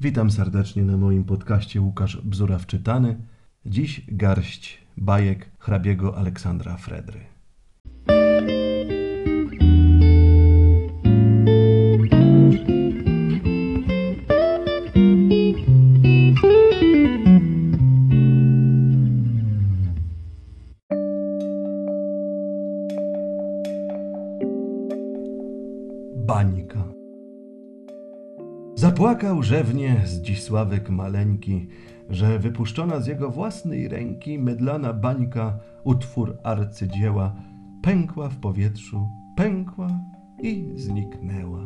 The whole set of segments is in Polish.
Witam serdecznie na moim podcaście Łukasz Bzura Wczytany. Dziś garść bajek hrabiego Aleksandra Fredry. Bańka Zapłakał rzewnie Zdzisławek maleńki, że wypuszczona z jego własnej ręki mydlana bańka, utwór arcydzieła, pękła w powietrzu, pękła i zniknęła.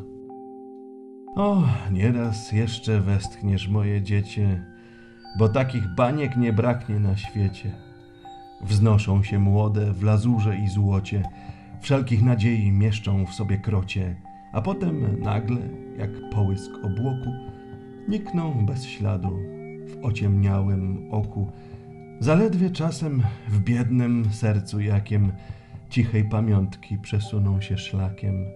O, nieraz jeszcze westchniesz moje dziecię, bo takich baniek nie braknie na świecie. Wznoszą się młode w lazurze i złocie, wszelkich nadziei mieszczą w sobie krocie, a potem nagle, jak połysk obłoku, nikną bez śladu w ociemniałym oku, zaledwie czasem w biednym sercu jakiem cichej pamiątki przesuną się szlakiem.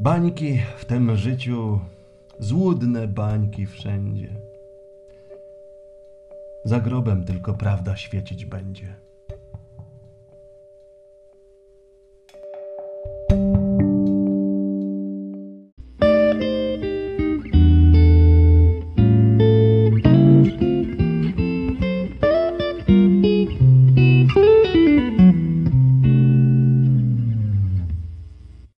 Bańki w tym życiu, złudne bańki wszędzie. Za grobem tylko prawda świecić będzie.